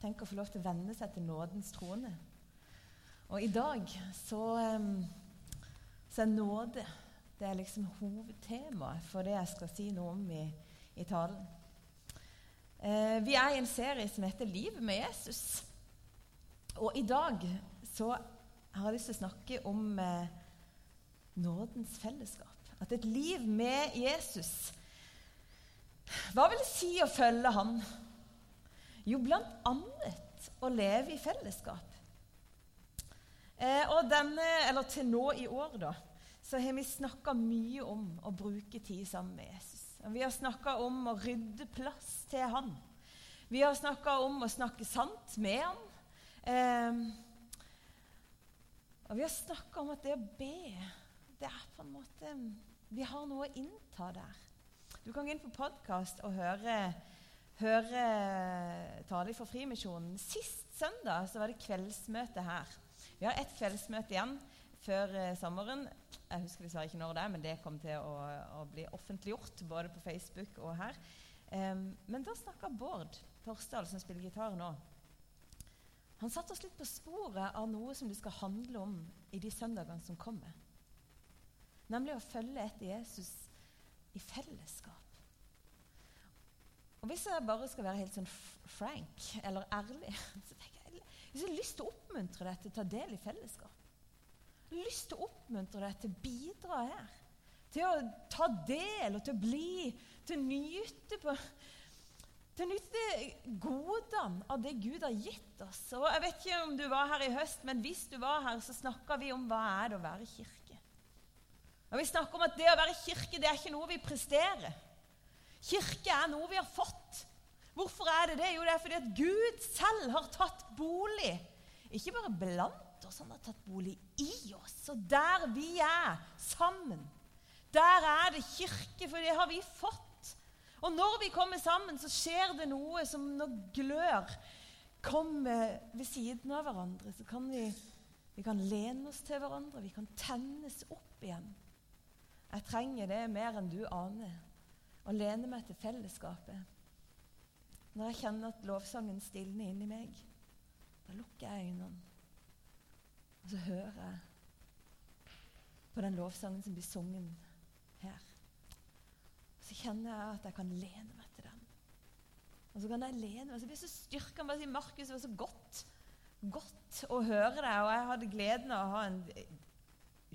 Tenk å få lov til å venne seg til nådens trone. Og i dag så, så er nåde det er liksom hovedtemaet for det jeg skal si noe om i, i talen. Eh, vi er i en serie som heter 'Livet med Jesus'. Og i dag så har jeg lyst til å snakke om eh, nådens fellesskap. At et liv med Jesus Hva vil det si å følge Han? Jo, annet å leve i fellesskap. Eh, og denne, eller til nå i år, da, så har vi snakka mye om å bruke tid sammen med Jesus. Vi har snakka om å rydde plass til han. Vi har snakka om å snakke sant med han. Eh, og vi har snakka om at det å be, det er på en måte Vi har noe å innta der. Du kan gå inn på podkast og høre høre taler for Frimisjonen. Sist søndag så var det kveldsmøte her. Vi har ett kveldsmøte igjen før eh, sommeren. Jeg husker dessverre ikke når det er, men det kom til å, å bli offentliggjort både på Facebook og her. Um, men da snakka Bård Torsdal, som spiller gitar nå. Han satte oss litt på sporet av noe som det skal handle om i de søndagene som kommer. Nemlig å følge etter Jesus i fellesskap. Og Hvis jeg bare skal være helt sånn frank eller ærlig, så tenker jeg hvis jeg har lyst til å oppmuntre deg til å ta del i fellesskap. Lyst til å oppmuntre deg til å bidra her. Til å ta del og til å bli, til å nyte på til å nyte godene av det Gud har gitt oss. Og Jeg vet ikke om du var her i høst, men hvis du var her, så snakka vi om hva er det å være kirke. Og Vi snakker om at det å være kirke det er ikke noe vi presterer. Kirke er noe vi har fått. Hvorfor er det det? Jo, det er fordi at Gud selv har tatt bolig. Ikke bare blant oss, han har tatt bolig i oss. Og der vi er sammen, der er det kirke, for det har vi fått. Og når vi kommer sammen, så skjer det noe som når glør kommer ved siden av hverandre, så kan vi, vi kan lene oss til hverandre, vi kan tennes opp igjen. Jeg trenger det mer enn du aner og lene meg til fellesskapet. Når jeg kjenner at lovsangen stilner inni meg, da lukker jeg øynene. Og så hører jeg på den lovsangen som blir sunget her. Og så kjenner jeg at jeg kan lene meg til den. Og så kan jeg lene meg, så blir jeg så styrka. Bare si, 'Markus, det var så godt godt å høre deg.' Og jeg hadde gleden av å ha en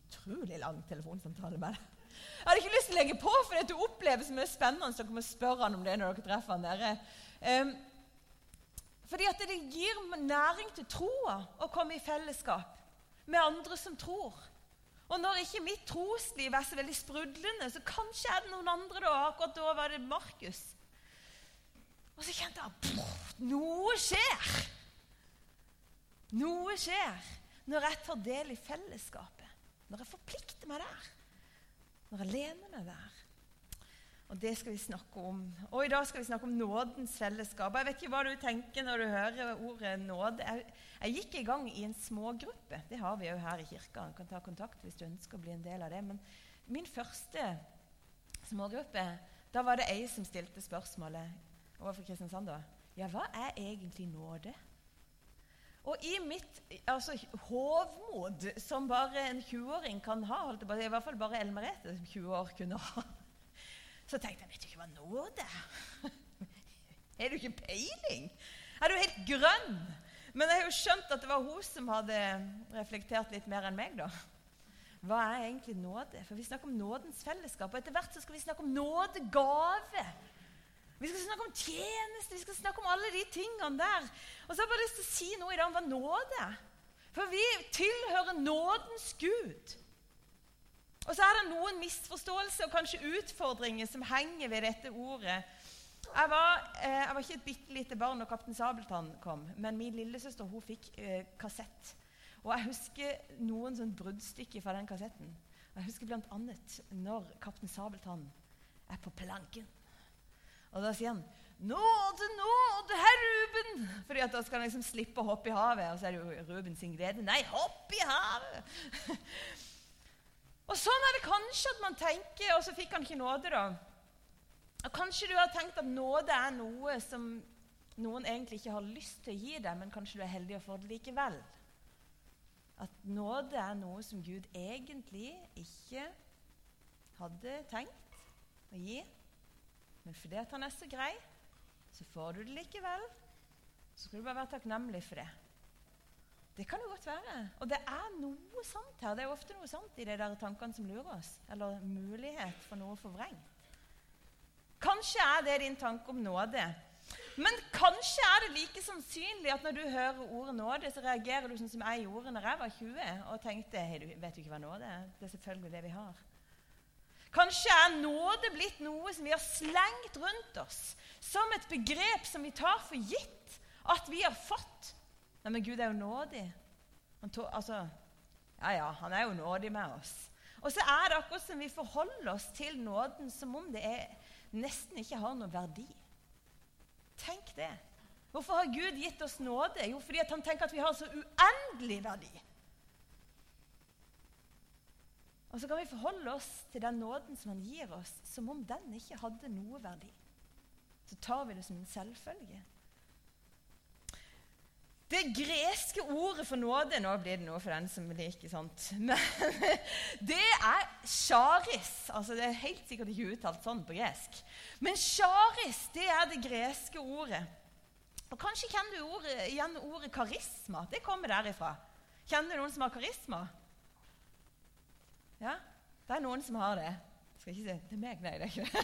utrolig lang telefonsamtale med deg. Jeg hadde ikke lyst til å legge på, for det så mye spennende. Så dere må spørre han om det når dere treffer han dere. Um, fordi at det gir næring til troa å komme i fellesskap med andre som tror. Og når ikke mitt trosliv er så veldig sprudlende, så kanskje er det noen andre da. Akkurat da var det Markus. Og så kjente jeg at noe skjer. Noe skjer når jeg tar del i fellesskapet. Når jeg forplikter meg der når jeg lener meg der. Og det skal vi snakke om. Og i dag skal vi snakke om nådens fellesskap. Jeg vet ikke hva du tenker når du hører ordet nåde. Jeg, jeg gikk i gang i en smågruppe. Det har vi jo her i kirka. Du kan ta kontakt hvis du ønsker å bli en del av det. Men min første smågruppe, da var det ei som stilte spørsmålet overfor Kristiansand. da. Ja, hva er egentlig nåde? Og i mitt altså, hovmod, som bare en 20-åring kan ha, holdt på, i hvert fall bare Ellen Merete som 20 år kunne ha, så tenkte jeg vet du ikke hva nåde er? Har du ikke peiling? Er du helt grønn? Men jeg har jo skjønt at det var hun som hadde reflektert litt mer enn meg. da. Hva er egentlig nåde? For Vi snakker om nådens fellesskap. Og etter hvert så skal vi snakke om nådegave. Vi skal snakke om tjeneste, vi skal snakke om alle de tingene der. Og så har jeg bare lyst til å si noe i dag om hva nåde. For vi tilhører nådens Gud. Og så er det noen misforståelser og kanskje utfordringer som henger ved dette ordet. Jeg var, eh, jeg var ikke et bitte lite barn når Kaptein Sabeltann kom, men min lillesøster hun fikk eh, kassett. Og jeg husker noen sånn bruddstykker fra den kassetten. Jeg husker bl.a. når Kaptein Sabeltann er på planken. Og da sier han 'Nåde, nåde, herr Ruben!' Fordi at da skal han liksom slippe å hoppe i havet. Og så er det jo Ruben sin glede. Nei, hopp i havet! og sånn er det kanskje at man tenker, og så fikk han ikke nåde, da. Og Kanskje du har tenkt at nåde er noe som noen egentlig ikke har lyst til å gi deg, men kanskje du er heldig å få det likevel. At nåde er noe som Gud egentlig ikke hadde tenkt å gi. Men fordi at han er så grei, så får du det likevel. Så skal du bare være takknemlig for det. Det kan jo godt være. Og det er noe sant her. Det er ofte noe sant i de der tankene som lurer oss. Eller mulighet for noe forvrengt. Kanskje er det din tanke om nåde. Men kanskje er det like sannsynlig at når du hører ordet nåde, så reagerer du sånn som jeg gjorde når jeg var 20 og tenkte hey, du vet du ikke hva nåde er? Det er selvfølgelig det vi har. Kanskje er nåde blitt noe som vi har slengt rundt oss som et begrep som vi tar for gitt at vi har fått. Nei, men Gud er jo nådig. Tog, altså, ja, ja, han er jo nådig med oss. Og så er det akkurat som vi forholder oss til nåden som om det er, nesten ikke har noen verdi. Tenk det. Hvorfor har Gud gitt oss nåde? Jo, fordi han tenker at vi har så uendelig verdi. Og så kan vi forholde oss til den nåden som han gir oss, som om den ikke hadde noe verdi. Så tar vi det som en selvfølge. Det greske ordet for nåde Nå blir det noe for den som liker sånt. Men det er charis. Altså, det er helt sikkert ikke uttalt sånn på gresk. Men charis, det er det greske ordet. Og Kanskje kjenner du ordet, igjen ordet karisma. Det kommer derifra. Kjenner du noen som har karisma? Ja, det er noen som har det skal ikke si det er meg, nei, det er ikke det.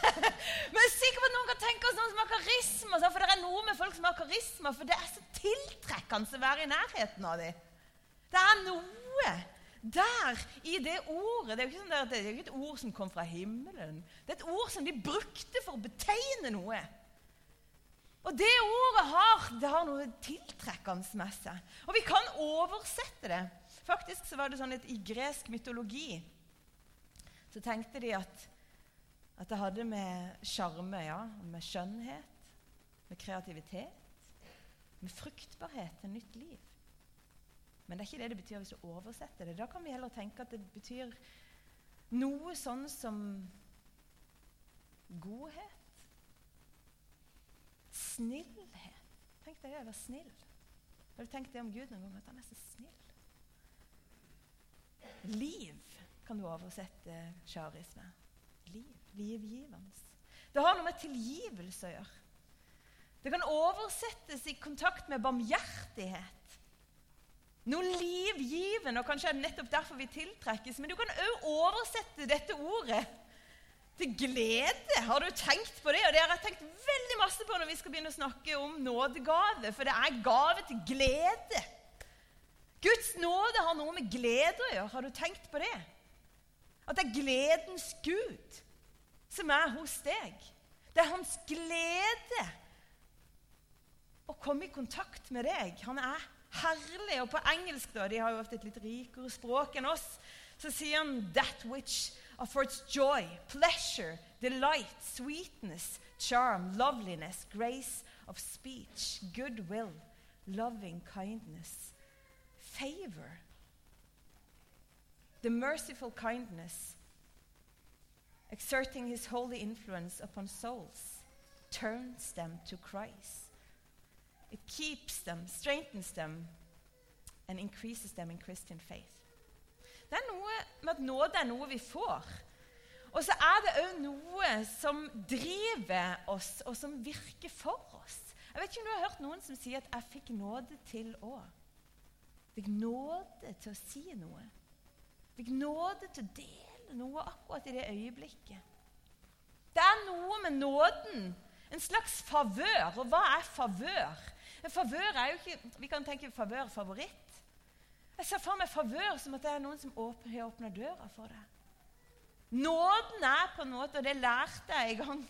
Men jeg er sikker på at noen kan tenke oss noen som har karisma. For det er noe med folk som har karisma, for det er så tiltrekkende å være i nærheten av dem. Det er noe der i det ordet. Det er jo sånn det er ikke et ord som kom fra himmelen. Det er et ord som de brukte for å betegne noe. Og det ordet har, det har noe tiltrekkende med seg. Og vi kan oversette det. Faktisk så var det sånn at I gresk mytologi så tenkte de at, at det hadde med sjarme, ja, med skjønnhet, med kreativitet, med fruktbarhet til nytt liv. Men det er ikke det det betyr hvis du oversetter det. Da kan vi heller tenke at det betyr noe sånn som godhet. Snillhet. Tenk deg det å være snill. Har du tenkt det om Gud noen gang? At han er så snill? Liv kan du oversette sjaris med. Liv. Livgivende. Det har noe med tilgivelse å gjøre. Det kan oversettes i kontakt med barmhjertighet. Noe livgivende, og kanskje er det nettopp derfor vi tiltrekkes. Men du kan òg oversette dette ordet til glede. Har du tenkt på det? Og det har jeg tenkt veldig masse på når vi skal begynne å snakke om nådegave. For det er gave til glede. Guds nåde har noe med glede å gjøre. Har du tenkt på det? At det er gledens Gud som er hos deg. Det er hans glede å komme i kontakt med deg. Han er herlig. Og på engelsk, da, de har jo ofte et litt rikere språk enn oss, så sier han 'that which Uh, affords joy, pleasure, delight, sweetness, charm, loveliness, grace of speech, goodwill, loving kindness, favor' the merciful kindness, exerting his holy influence upon souls, turns them to Christ. It keeps them, strengthens them, and increases them in Christian faith. Det er noe med at nåde er noe vi får. Og så er det òg noe som driver oss, og som virker for oss. Jeg vet ikke om du har hørt noen som sier at 'jeg fikk nåde til å'. Fikk nåde til å si noe. Fikk nåde til å dele noe akkurat i det øyeblikket. Det er noe med nåden. En slags favør. Og hva er favør? En favør er jo ikke Vi kan tenke favør favoritt. Jeg ser for meg favør som at det er noen som åpner, har åpna døra for deg. Nåden er på en måte, og det lærte jeg en gang,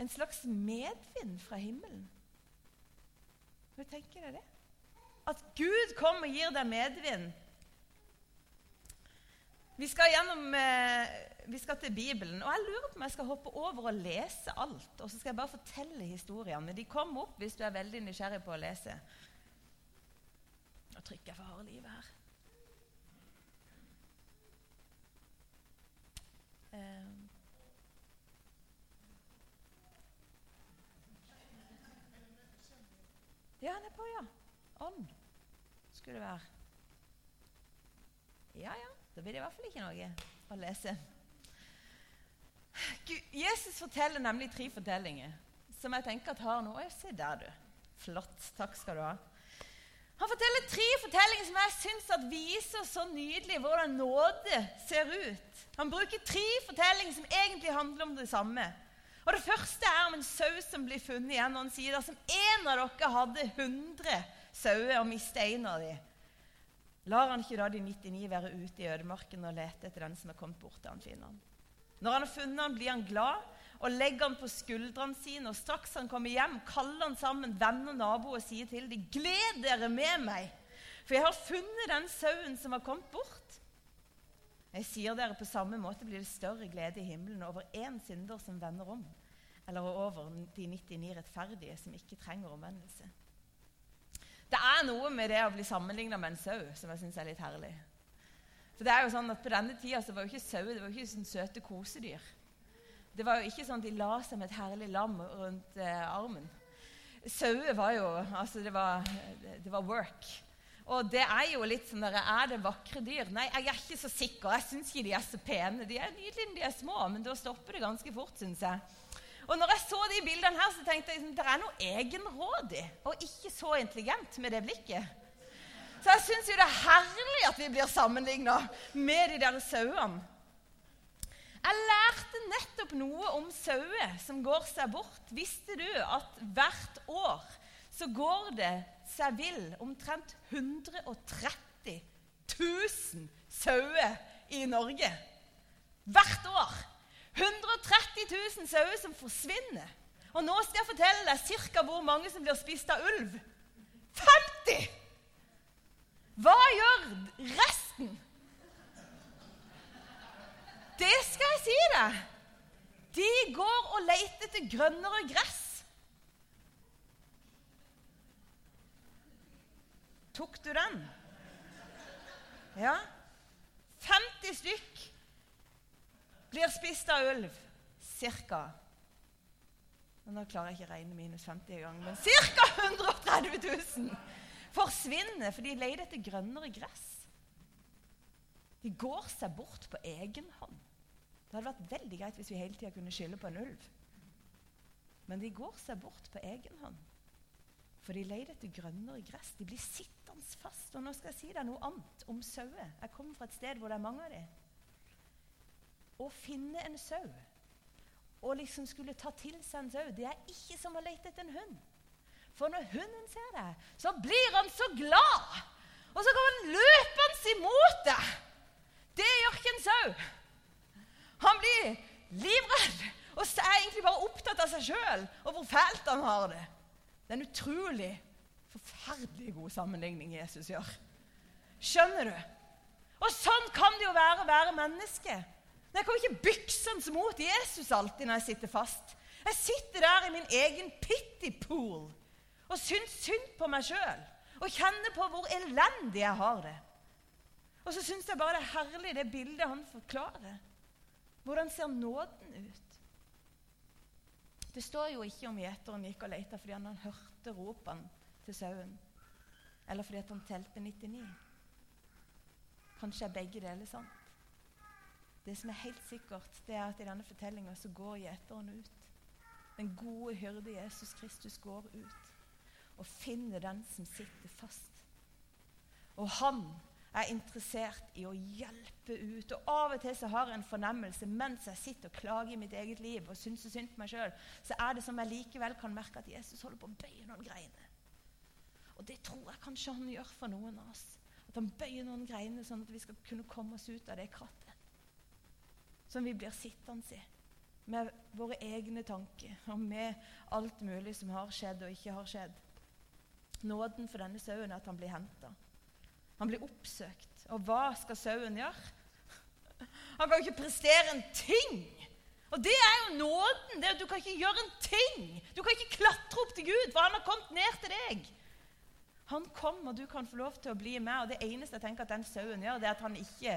en slags medvind fra himmelen. Hva tenker dere det? At Gud kommer og gir deg medvind. Vi skal, gjennom, eh, vi skal til Bibelen, og jeg lurer på om jeg skal hoppe over og lese alt. Og så skal jeg bare fortelle historiene. De kommer opp hvis du er veldig nysgjerrig på å lese. Nå trykker jeg for harde livet her. Um. Ja, han er på, ja. Ånd skulle det være. Ja, ja. Da blir det i hvert fall ikke noe å lese. Jesus forteller nemlig tre fortellinger som jeg tenker at har noe Se der, du. Flott. Takk skal du ha. Han forteller tre fortellinger som jeg syns viser så nydelig hvordan nåde ser ut. Han bruker tre fortellinger som egentlig handler om det samme. Og Det første er om en sau som blir funnet igjen. og Han sier at som en av dere hadde 100 sauer og mistet en av dem, lar han ikke da de 99 være ute i ødemarken og lete etter den som er kommet bort til han finner han. Når han har funnet han, blir han glad og legger han på skuldrene sine. og Straks han kommer hjem, kaller han sammen venner og naboer og sier til dem, 'Gled dere med meg, for jeg har funnet den sauen som har kommet bort.' Jeg sier dere på samme måte blir det større glede i himmelen over én synder som vender om, eller over de 99 rettferdige som ikke trenger omvendelse. Det er noe med det å bli sammenligna med en sau som jeg syns er litt herlig. For det er jo sånn at På denne tida så var jo ikke sauer det var ikke sånn søte kosedyr. Det var jo ikke sånn at de la seg med et herlig lam rundt eh, armen. Sauer var jo Altså, det var, det var, work. Og det er jo litt sånn der, Er det vakre dyr? Nei, jeg er ikke så sikker. Jeg syns ikke de er så pene. De er nydelige når de er små, men da stopper det ganske fort, syns jeg. Og når jeg så de bildene her, så tenkte jeg at liksom, det er noe egenrådig og ikke så intelligent med det blikket. Så jeg syns jo det er herlig at vi blir sammenligna med de der sauene. Jeg lærte nettopp noe om sauer som går seg bort. Visste du at hvert år så går det seg vill omtrent 130 000 sauer i Norge? Hvert år. 130 000 sauer som forsvinner. Og nå skal jeg fortelle deg cirka hvor mange som blir spist av ulv. 50! Hva gjør resten? Det skal jeg si deg. De går og leter etter grønnere gress. Tok du den? Ja. 50 stykk blir spist av ulv. Cirka. Nå klarer jeg ikke å regne minus 50 i gang, men ca. 130 000 forsvinner for de leter etter grønnere gress. De går seg bort på egen hånd. Det hadde vært veldig greit hvis vi hele tida kunne skylde på en ulv. Men de går seg bort på egen hånd. For de leter etter grønnere gress. De blir sittende fast. Og nå skal jeg si deg noe annet om sauer. Jeg kommer fra et sted hvor det er mange av dem. Å finne en sau og liksom skulle ta til seg en sau, det er ikke som å lete etter en hund. For når hunden ser deg, så blir han så glad. Og så kommer han løpende imot deg. Det gjør ikke en sau. Han blir livredd og er egentlig bare opptatt av seg sjøl og hvor fælt han har det. Det er en utrolig forferdelig god sammenligning Jesus gjør. Skjønner du? Og sånn kan det jo være å være menneske. Men jeg kommer ikke byksende mot Jesus alltid når jeg sitter fast. Jeg sitter der i min egen pity pool og syns synd på meg sjøl og kjenner på hvor elendig jeg har det. Og så syns jeg bare det er herlig, det bildet han forklarer. Hvordan ser nåden ut? Det står jo ikke om gjeteren gikk og lette fordi han hørte ropene til sauen, eller fordi han telte 99. Kanskje er begge deler sant. Det som er helt sikkert, det er at i denne fortellinga så går gjeteren ut. Den gode hyrde Jesus Kristus går ut og finner den som sitter fast. Og han er interessert i å hjelpe ut. Og Av og til så har jeg en fornemmelse mens jeg sitter og klager i mitt eget liv og syns synd på meg sjøl, så er det som jeg likevel kan merke at Jesus holder på å bøye noen greiner. Og det tror jeg kanskje han gjør for noen av oss. At han bøyer noen greiner sånn at vi skal kunne komme oss ut av det krattet som vi blir sittende i. Med våre egne tanker og med alt mulig som har skjedd og ikke har skjedd. Nåden for denne sauen er at han blir henta. Han blir oppsøkt. Og hva skal sauen gjøre? Han kan jo ikke prestere en ting. Og det er jo nåden. det at Du kan ikke gjøre en ting. Du kan ikke klatre opp til Gud, for han har kommet ned til deg. Han kom, og du kan få lov til å bli med. Og det eneste jeg tenker at den sauen gjør, det er at han ikke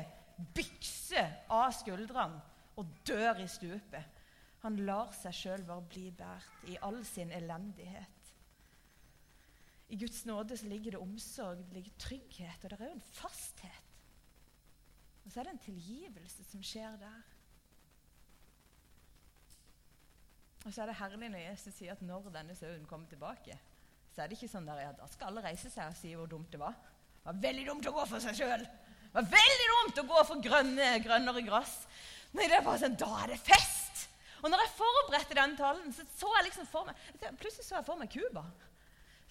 bykser av skuldrene og dør i stupet. Han lar seg sjøl bare bli båret i all sin elendighet. I Guds nåde så ligger det omsorg, det ligger trygghet, og det er jo en fasthet. Og så er det en tilgivelse som skjer der. Og så er det herlig når Jesus sier at når denne sauen kommer tilbake, så er det ikke sånn der, ja, da skal alle reise seg og si hvor dumt det var. Det var veldig dumt å gå for seg sjøl. Det var veldig dumt å gå for grønne, grønnere gress. Nei, det er bare sånn, Da er det fest! Og når jeg forberedte den talen, så så jeg liksom for meg Plutselig så jeg for meg Cuba.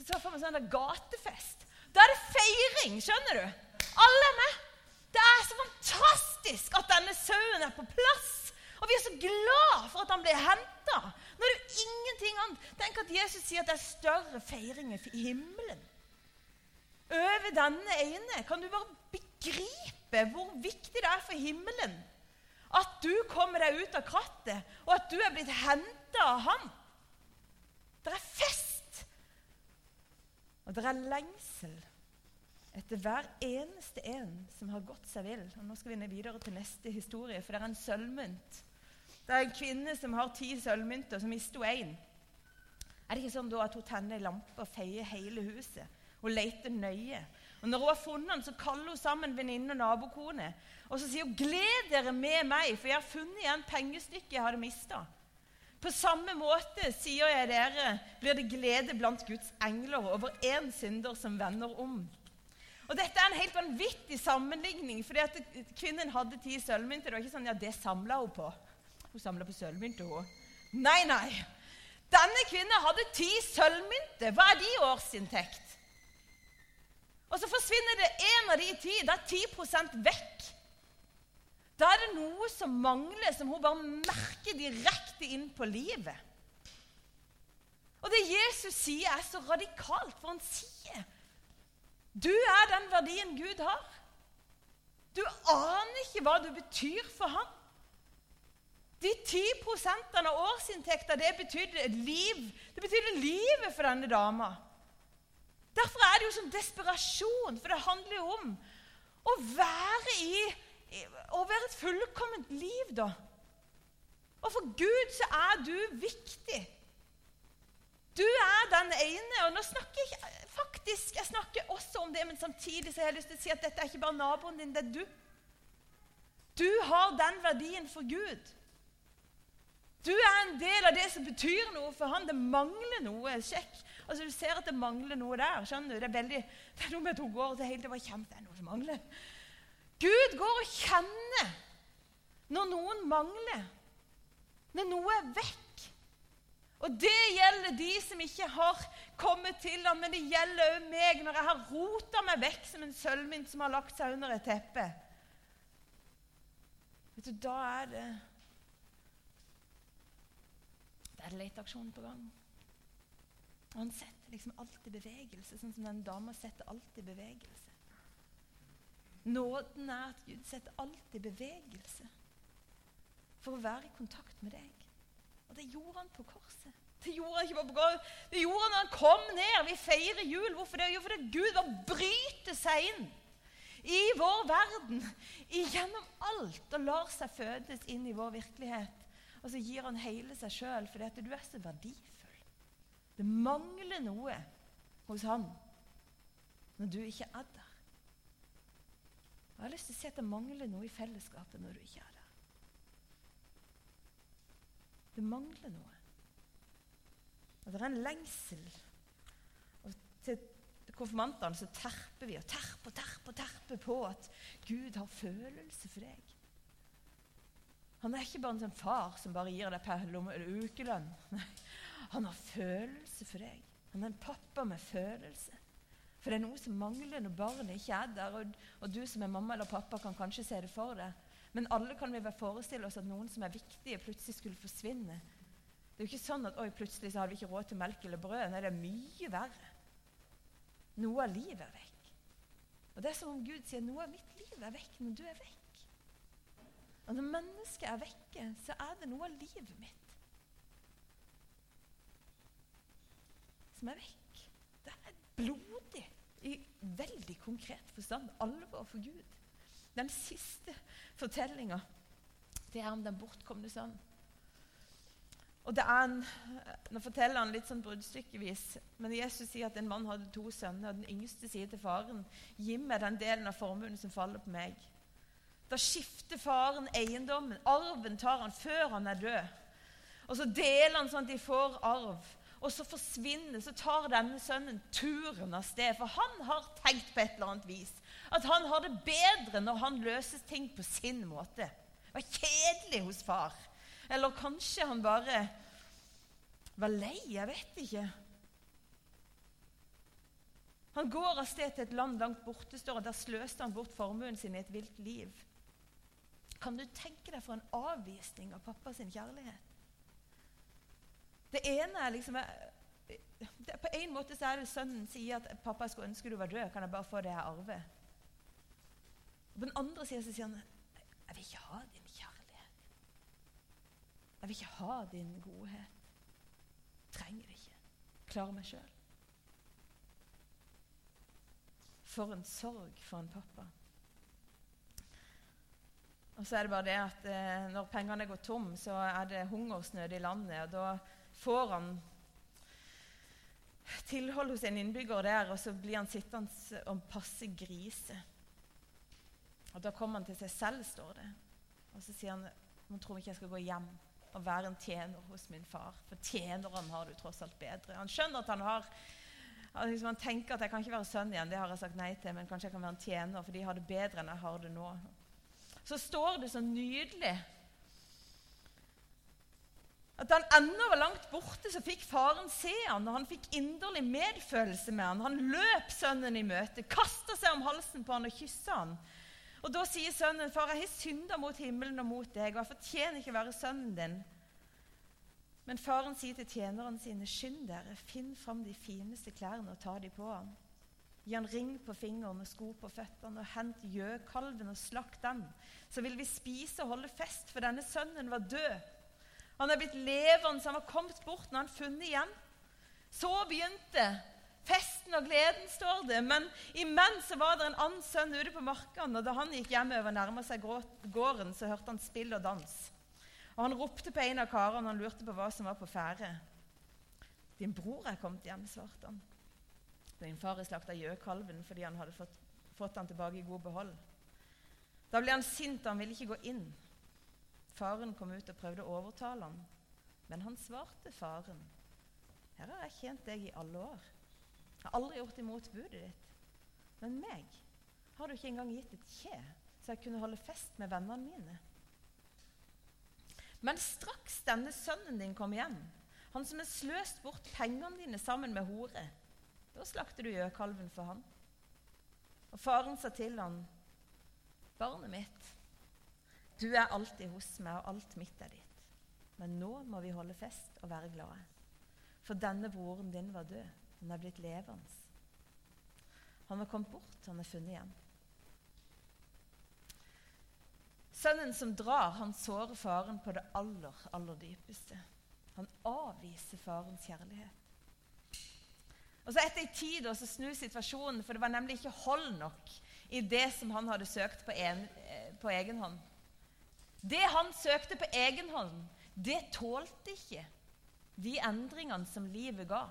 Så får meg sånn der gatefest. Da er det feiring, skjønner du? Alle er med. Det er så fantastisk at denne sauen er på plass. Og vi er så glad for at han blir henta. Nå er det jo ingenting annet. Tenk at Jesus sier at det er større feiringer i himmelen. Over denne ene kan du bare begripe hvor viktig det er for himmelen at du kommer deg ut av krattet, og at du er blitt henta av han. Det er fest, og det er lengsel etter hver eneste en som har gått seg vill. Og Nå skal vi ned videre til neste historie, for det er en sølvmynt. Det er en kvinne som har ti sølvmynter, som mister hun én. Er det ikke sånn da at hun tenner ei lampe og feier hele huset? Hun leter nøye. Og Når hun har funnet den, så kaller hun sammen venninne og nabokone. Og så sier hun, 'Gled dere med meg, for jeg har funnet igjen pengestykket jeg hadde mista.' På samme måte, sier jeg dere, blir det glede blant Guds engler over én synder som vender om. Og Dette er en helt vanvittig sammenligning, fordi at kvinnen hadde ti sølvmynter. Det var ikke sånn, ja, det samla hun på. Hun samla på sølvmynter, hun. Nei, nei. Denne kvinnen hadde ti sølvmynter. Hva er de årsinntekt? Og så forsvinner det én av de ti. Det er 10% vekk. Da er det noe som mangler, som hun bare merker direkte inn på livet. Og det Jesus sier, er så radikalt, for han sier du er den verdien Gud har. Du aner ikke hva du betyr for ham. De 10% av årsinntekta, det betydde liv. Det betydde livet for denne dama. Derfor er det jo som desperasjon, for det handler jo om å være i Være et fullkomment liv, da. Og for Gud så er du viktig. Du er den ene. Og nå snakker jeg faktisk jeg snakker også om det, men samtidig så har jeg lyst til å si at dette er ikke bare naboen din, det er du. Du har den verdien for Gud. Du er en del av det som betyr noe for han. Det mangler noe. Sjekk. Altså, Du ser at det mangler noe der. skjønner du? Det er, veldig, det er noe med at hun går til hele tiden var kjempe, det er noe som mangler. Gud går og kjenner når noen mangler, når noe er vekk. Og det gjelder de som ikke har kommet til ham, men det gjelder òg meg når jeg har rota meg vekk som en sølvmynt som har lagt seg under et teppe. Vet du, Da er det Da er det leteaksjon på gang. Og han setter liksom alt i bevegelse, sånn som den dama setter alt i bevegelse. Nåden er at Gud setter alt i bevegelse for å være i kontakt med deg. Og det gjorde han på korset. Det gjorde han ikke bare på korset. Det gjorde han når han kom ned. Vi feirer jul. Hvorfor det? Jo, fordi Gud var bryter seg inn i vår verden gjennom alt og lar seg fødes inn i vår virkelighet. Og så gir han hele seg sjøl fordi at du er så verdifull. Det mangler noe hos han når du ikke er der. Jeg har lyst til å si at det mangler noe i fellesskapet når du ikke er der. Det mangler noe. Og det er en lengsel. Og til konfirmantene så terper vi og terper og terper, terper på at Gud har følelse for deg. Han er ikke bare en sånn far som bare gir deg per ukelønn. Nei, han har følelse for deg. Han er en pappa med følelse. For det er noe som mangler når barnet ikke er der. Og, og du som er mamma eller pappa, kan kanskje se det for deg. Men alle kan vi vel forestille oss at noen som er viktige, plutselig skulle forsvinne. Det er jo ikke sånn at oi, plutselig så hadde vi ikke råd til melk eller brød. Nei, det er mye verre. Noe av livet er vekk. Og Det er som om Gud sier noe av mitt liv er vekk når du er vekk. Og når mennesket er vekke, så er det noe av livet mitt som er vekk. Det er blodig i veldig konkret forstand. Alvor for Gud. Den siste fortellinga er om den bortkomne sønnen. Og det er en, Nå forteller han litt sånn bruddstykkevis, men Jesus sier at en mann hadde to sønner. og Den yngste sier til faren, 'Gi meg den delen av formuen som faller på meg.' Da skifter faren eiendommen. Arven tar han før han er død. Og så deler han sånn at de får arv. Og så forsvinner, så tar denne sønnen turen av sted. For han har tenkt på et eller annet vis at han har det bedre når han løser ting på sin måte. Det var kjedelig hos far. Eller kanskje han bare var lei. Jeg vet ikke. Han går av sted til et land langt borte, står der sløste han bort formuen sin i et vilt liv. Kan du tenke deg for en avvisning av pappas kjærlighet? Det ene er liksom det, På en måte så er det sønnen sier at 'pappa, jeg skulle ønske du var død. Kan jeg bare få det jeg arver?' På den andre sida sier han 'Jeg vil ikke ha din kjærlighet'. 'Jeg vil ikke ha din godhet'. Trenger det ikke. Klarer meg sjøl. For en sorg for en pappa. Og så er det bare det at eh, når pengene går tom, så er det hungersnød i landet. Og da får han tilhold hos en innbygger der, og så blir han sittende og passe griser. Og Da kommer han til seg selv, står det. Og så sier han nå tror ikke jeg skal gå hjem og være en tjener hos min far. For tjeneren har du tross alt bedre. Han skjønner at han har liksom Han tenker at jeg kan ikke være sønn igjen, det har jeg sagt nei til, men kanskje jeg kan være en tjener, for de har det bedre enn jeg har det nå så står det så nydelig at han ennå var langt borte, så fikk faren se han, og han fikk inderlig medfølelse med han. Han løp sønnen i møte, kasta seg om halsen på han og kyssa han. Og Da sier sønnen, 'Far, jeg har synda mot himmelen og mot deg, og jeg fortjener ikke å være sønnen din.' Men faren sier til tjenerne sine, 'Skynd dere, finn fram de fineste klærne og ta de på ham.' Gi han ring på fingeren og sko på føttene, og hent gjøkalven og slakt den. Så vil vi spise og holde fest, for denne sønnen var død. Han er blitt levende, så han var kommet bort når han funnet igjen. Så begynte festen og gleden, står det. Men imens så var det en annen sønn ute på markene, og da han gikk hjemover og nærma seg gården, så hørte han spill og dans. Og Han ropte på en av karene og lurte på hva som var på ferde. 'Din bror er kommet hjem', svarte han. Din far slakta gjøkalven fordi han hadde fått, fått han tilbake i god behold. Da ble han sint, og han ville ikke gå inn. Faren kom ut og prøvde å overtale ham, men han svarte faren. Her har jeg tjent deg i alle år. Jeg har aldri gjort imot budet ditt. Men meg har du ikke engang gitt et kje, så jeg kunne holde fest med vennene mine. Men straks denne sønnen din kom hjem, han som har sløst bort pengene dine sammen med hore, da slakter du gjøkalven for han. Og faren sa til han, 'Barnet mitt, du er alltid hos meg, og alt mitt er ditt.' Men nå må vi holde fest og være glade. For denne broren din var død. Han er blitt levende. Han har kommet bort, han er funnet igjen. Sønnen som drar, han sårer faren på det aller, aller dypeste. Han avviser farens kjærlighet. Og så Etter en tid så snur situasjonen, for det var nemlig ikke hold nok i det som han hadde søkt på, en, eh, på egen hånd. Det han søkte på egen hånd, det tålte ikke de endringene som livet ga.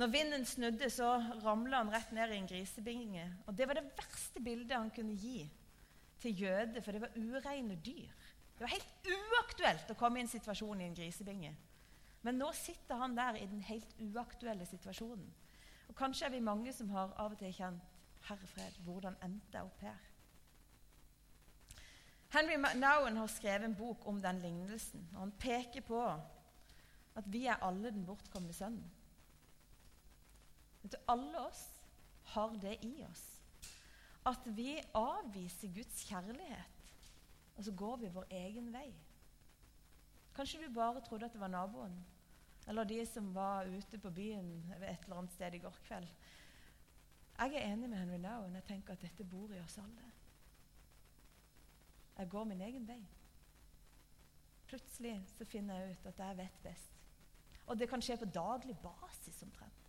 Når vinden snudde, så ramla han rett ned i en grisebinge. Og Det var det verste bildet han kunne gi til jøder, for det var ureine dyr. Det var helt uaktuelt å komme i en situasjon i en grisebinge. Men nå sitter han der i den helt uaktuelle situasjonen. Og Kanskje er vi mange som har av og til kjent Herre fred, hvordan endte jeg opp her? Henry McNowan har skrevet en bok om den lignelsen. og Han peker på at vi er alle den bortkomne sønnen. Vet alle oss har det i oss. At vi avviser Guds kjærlighet, og så går vi vår egen vei. Kanskje du bare trodde at det var naboen, eller de som var ute på byen et eller annet sted i går kveld. Jeg er enig med Henry Nowen. Jeg tenker at dette bor i oss alle. Jeg går min egen vei. Plutselig så finner jeg ut at jeg vet best. Og det kan skje på daglig basis omtrent.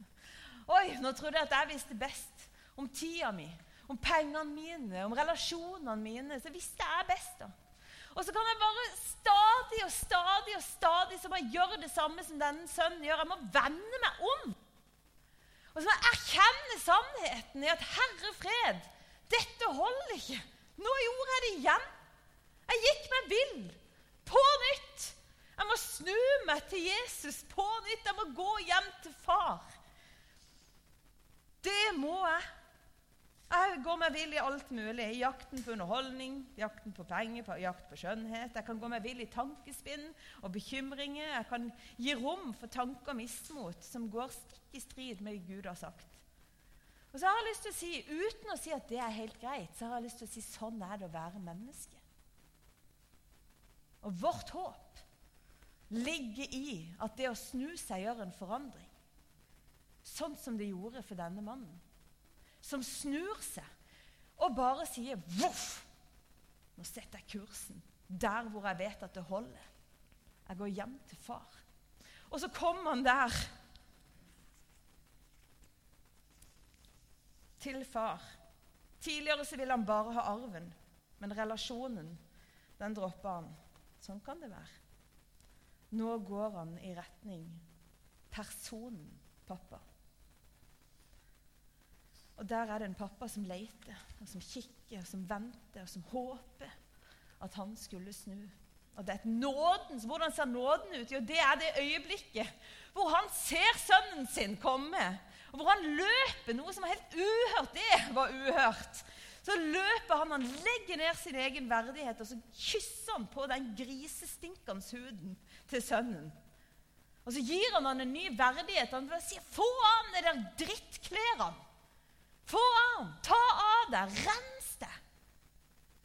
Oi, nå trodde jeg at jeg visste best om tida mi, om pengene mine, om relasjonene mine. Så visste jeg best, da. Og så kan jeg bare stadig og stadig og stadig så må jeg gjøre det samme som denne sønnen gjør. Jeg må vende meg om. Og så må jeg erkjenne sannheten i at Herre fred, dette holder ikke. Nå gjorde jeg det igjen. Jeg gikk meg vill. På nytt. Jeg må snu meg til Jesus på nytt. Jeg må gå hjem til far. Det må jeg. Jeg går meg vill i alt mulig. I jakten på underholdning, jakten på penger, på jakt på skjønnhet. Jeg kan gå meg vill i tankespinn og bekymringer. Jeg kan gi rom for tanker og mismot som går stikk i strid med Gud har sagt. Og så har jeg lyst til å si, Uten å si at det er helt greit, så har jeg lyst til å si sånn er det å være menneske. Og vårt håp ligger i at det å snu seg gjør en forandring. Sånn som det gjorde for denne mannen som snur seg og bare sier 'voff'. Nå setter jeg kursen der hvor jeg vet at det holder. Jeg går hjem til far. Og så kommer han der til far. Tidligere så ville han bare ha arven, men relasjonen, den droppa han. Sånn kan det være. Nå går han i retning personen pappa. Og der er det en pappa som leter, og som kikker, og som venter, og som håper at han skulle snu. Og det er et nådens, Hvordan ser nåden ut? Jo, det er det øyeblikket hvor han ser sønnen sin komme. Og hvor han løper, noe som er helt uhørt. Det var uhørt. Så løper han, han legger ned sin egen verdighet, og så kysser han på den grisestinkende huden til sønnen. Og så gir han han en ny verdighet. Han sier 'Få av ham de der drittklærne'. Få av ham! Ta av deg. Rens deg.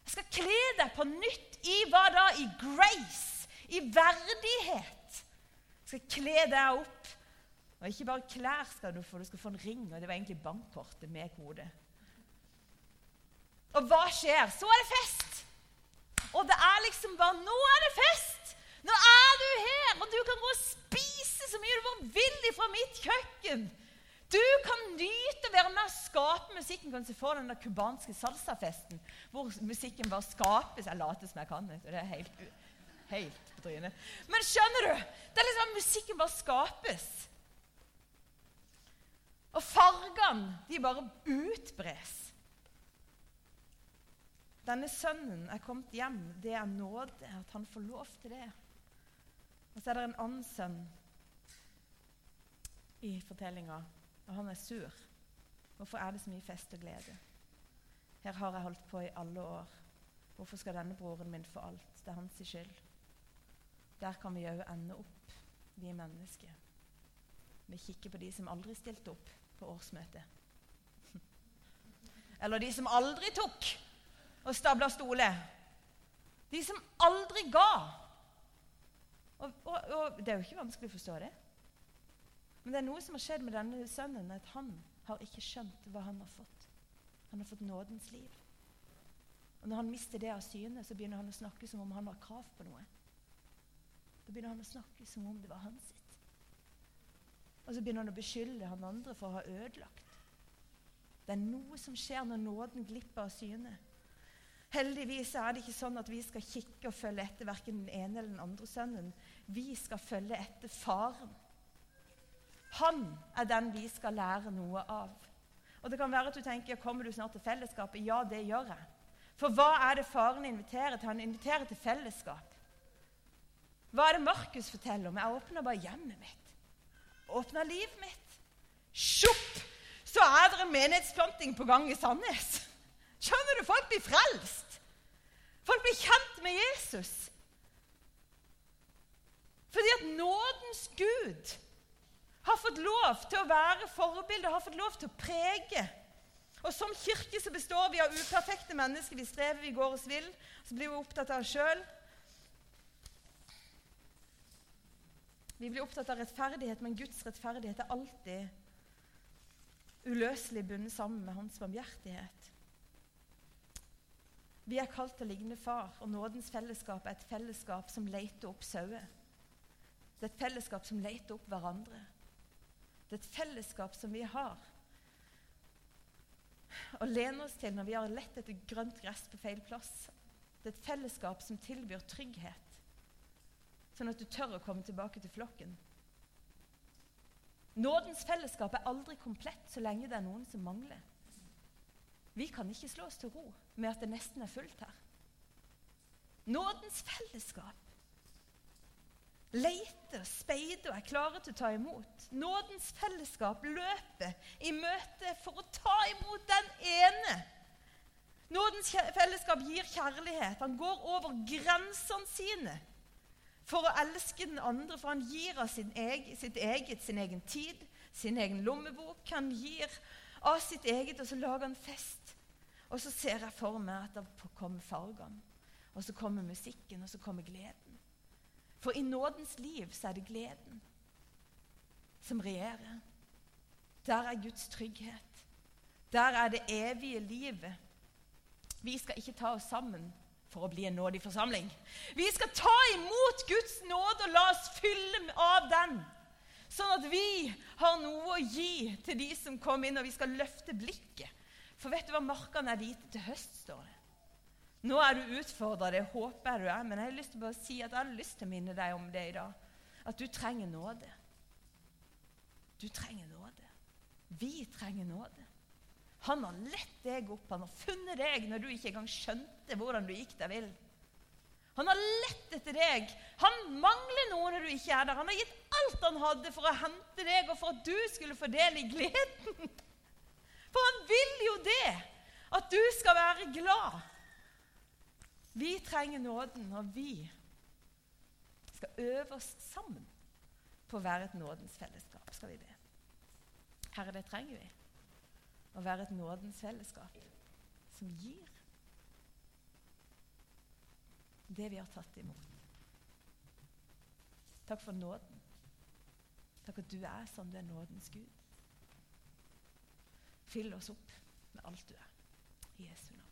Jeg skal kle deg på nytt i hva da? I grace. I verdighet. Jeg skal kle deg opp. Og ikke bare klær skal du få, du skal få en ring. Og det var egentlig bankkortet med kode. Og hva skjer? Så er det fest! Og det er liksom bare Nå er det fest! Nå er du her, og du kan gå og spise så mye du bare vil fra mitt kjøkken. Du kan nyte å være med og skape musikken. Kan du få den der cubanske salsafesten hvor musikken bare skapes. Jeg later som jeg kan. det. Det er helt, helt på trynet. Men skjønner du? Det er liksom Musikken bare skapes. Og fargene, de bare utbres. Denne sønnen er kommet hjem. Det er nåde at han får lov til det. Og så er det en annen sønn i fortellinga og han er sur. Hvorfor er det så mye fest og glede? Her har jeg holdt på i alle år. Hvorfor skal denne broren min få alt? Det er hans skyld. Der kan vi òg ende opp, vi mennesker. Vi kikker på de som aldri stilte opp på årsmøtet. Eller de som aldri tok og stabla stoler. De som aldri ga. Og, og, og det er jo ikke vanskelig å forstå det. Men det er noe som har skjedd med denne sønnen, at han har ikke skjønt hva han har fått. Han har fått nådens liv. Og Når han mister det av syne, så begynner han å snakke som om han har krav på noe. Da begynner han å snakke som om det var hans sitt. Og så begynner han å beskylde han andre for å ha ødelagt. Det er noe som skjer når nåden glipper av syne. Heldigvis er det ikke sånn at vi skal kikke og følge etter verken den ene eller den andre sønnen. Vi skal følge etter faren. Han er den vi skal lære noe av. Og Det kan være at du tenker kommer du snart til fellesskapet. Ja, det gjør jeg. For hva er det faren inviterer til? Han inviterer til fellesskap. Hva er det Markus forteller om? Jeg åpner bare hjemmet mitt. Åpner livet mitt. Sjopp! Så er det menighetsplanting på gang i Sandnes. Skjønner du? Folk blir frelst. Folk blir kjent med Jesus. Fordi at nådens Gud har fått lov til å være forbilde, har fått lov til å prege. Og Som kirke så består vi av uperfekte mennesker. Vi strever, vi går oss vill. Så blir vi opptatt av oss sjøl. Vi blir opptatt av rettferdighet, men Guds rettferdighet er alltid uløselig bundet sammen med hans barmhjertighet. Vi er kalt til å ligne far, og nådens fellesskap er et fellesskap som leter opp sauer. Det er et fellesskap som leter opp hverandre. Det er et fellesskap som vi har å lene oss til når vi har lett etter grønt gress på feil plass. Det er et fellesskap som tilbyr trygghet, sånn at du tør å komme tilbake til flokken. Nådens fellesskap er aldri komplett så lenge det er noen som mangler. Vi kan ikke slå oss til ro med at det nesten er fullt her. Nådens fellesskap leter, speider og er klare til å ta imot. Nådens fellesskap løper i møte for å ta imot den ene. Nådens fellesskap gir kjærlighet. Han går over grensene sine for å elske den andre, for han gir av egen, sitt eget, sin egen tid, sin egen lommebok. Han gir av sitt eget, og så lager han fest. Og så ser jeg for meg at det kommer fargene, og så kommer musikken, og så kommer gleden. For i nådens liv så er det gleden som regjerer. Der er Guds trygghet. Der er det evige livet. Vi skal ikke ta oss sammen for å bli en nådig forsamling. Vi skal ta imot Guds nåde og la oss fylle av den. Sånn at vi har noe å gi til de som kommer inn, og vi skal løfte blikket. For vet du hva? Markene er hvite til høst, står det. Nå er du utfordra, det håper jeg du er, men jeg har lyst til å si at jeg har lyst til å minne deg om det i dag. At du trenger nåde. Du trenger nåde. Vi trenger nåde. Han har lett deg opp, han har funnet deg når du ikke engang skjønte hvordan du gikk deg vill. Han har lett etter deg. Han mangler noe når du ikke er der. Han har gitt alt han hadde for å hente deg, og for at du skulle få del i gleden. For han vil jo det, at du skal være glad. Vi trenger nåden, og vi skal øve oss sammen på å være et nådens fellesskap, skal vi be. Herre, det trenger vi å være et nådens fellesskap som gir det vi har tatt imot. Takk for nåden. Takk at du er som du er nådens Gud. Fyll oss opp med alt du er. I Jesu navn.